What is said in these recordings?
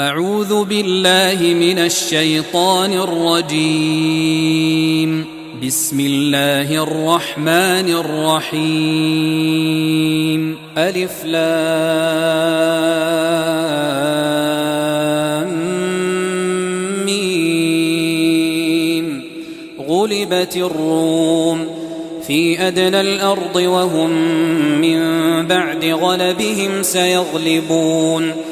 أعوذ بالله من الشيطان الرجيم. بسم الله الرحمن الرحيم. ألف لام ميم. غلبت الروم في أدنى الأرض وهم من بعد غلبهم سيغلبون.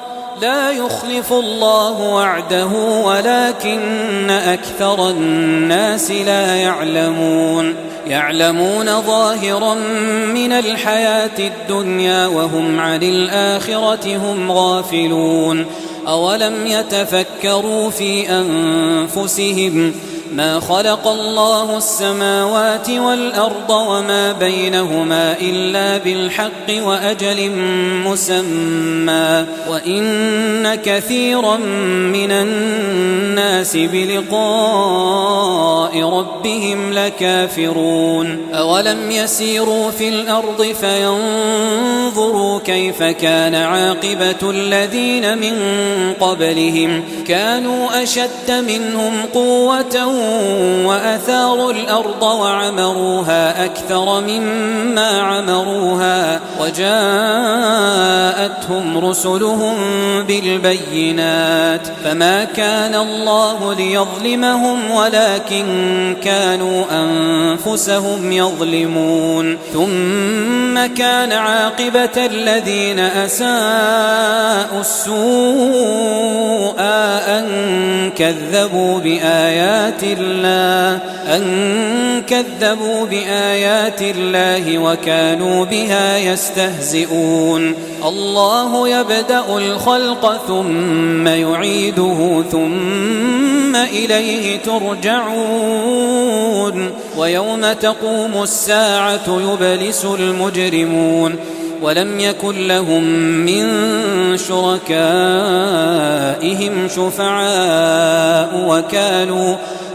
لا يخلف الله وعده ولكن أكثر الناس لا يعلمون. يعلمون ظاهرا من الحياة الدنيا وهم عن الآخرة هم غافلون. أولم يتفكروا في أنفسهم ما خلق الله السماوات والأرض وما بينهما إلا بالحق وأجل مسمى وإن كثيرا من الناس بلقاء ربهم لكافرون أولم يسيروا في الأرض فينظروا كيف كان عاقبة الذين من قبلهم كانوا أشد منهم قوة وأثاروا الأرض وعمروها أكثر مما عمروها وجاءتهم رسلهم بالبينات فما كان الله ليظلمهم ولكن كانوا أنفسهم يظلمون ثم كان عاقبة الذين أساءوا السوء أن كذبوا بآيات الله أن كذبوا بآيات الله وكانوا بها يستهزئون. الله يبدأ الخلق ثم يعيده ثم إليه ترجعون. ويوم تقوم الساعة يبلس المجرمون. ولم يكن لهم من شركائهم شفعاء وكانوا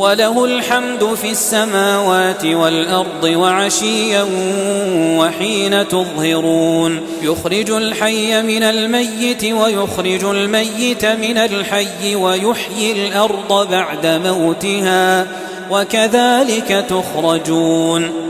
وله الحمد في السماوات والأرض وعشيا وحين تظهرون. يخرج الحي من الميت ويخرج الميت من الحي ويحيي الأرض بعد موتها وكذلك تخرجون.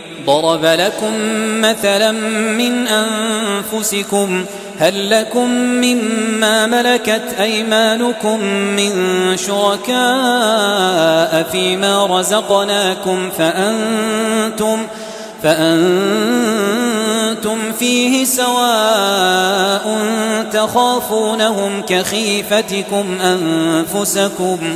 ضرب لكم مثلا من أنفسكم هل لكم مما ملكت أيمانكم من شركاء فيما رزقناكم فأنتم فأنتم فيه سواء تخافونهم كخيفتكم أنفسكم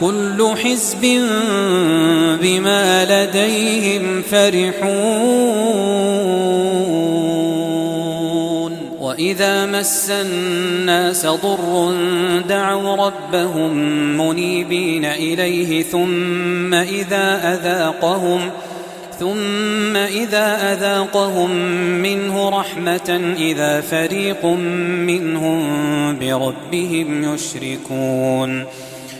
كل حزب بما لديهم فرحون. وإذا مس الناس ضر دعوا ربهم منيبين إليه ثم إذا أذاقهم ثم إذا أذاقهم منه رحمة إذا فريق منهم بربهم يشركون.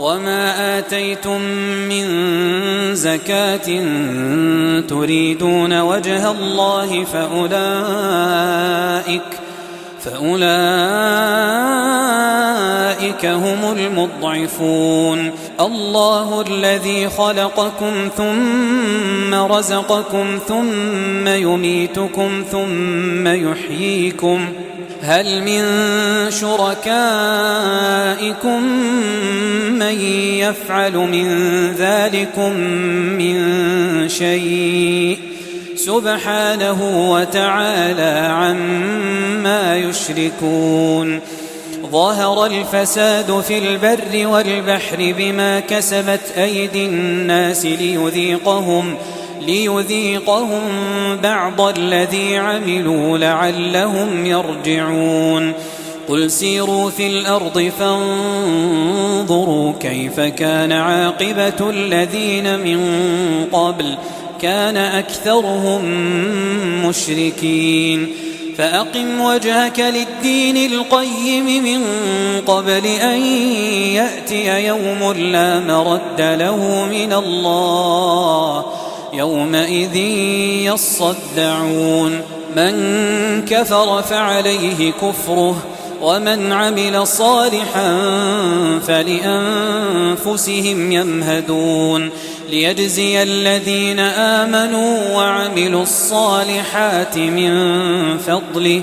وما آتيتم من زكاة تريدون وجه الله فأولئك فأولئك هم المضعفون. الله الذي خلقكم ثم رزقكم ثم يميتكم ثم يحييكم هل من شركائكم من يفعل من ذلكم من شيء؟ سبحانه وتعالى عما يشركون. ظهر الفساد في البر والبحر بما كسبت أيدي الناس ليذيقهم. ليذيقهم بعض الذي عملوا لعلهم يرجعون. قل سيروا في الأرض فانظروا كيف كان عاقبة الذين من قبل. كان أكثرهم مشركين. فأقم وجهك للدين القيم من قبل أن يأتي يوم لا مرد له من الله. يومئذ يصدعون. من كفر فعليه كفره ومن عمل صالحا فلأنفسهم يمهدون. ليجزي الذين آمنوا وعملوا الصالحات من فضله.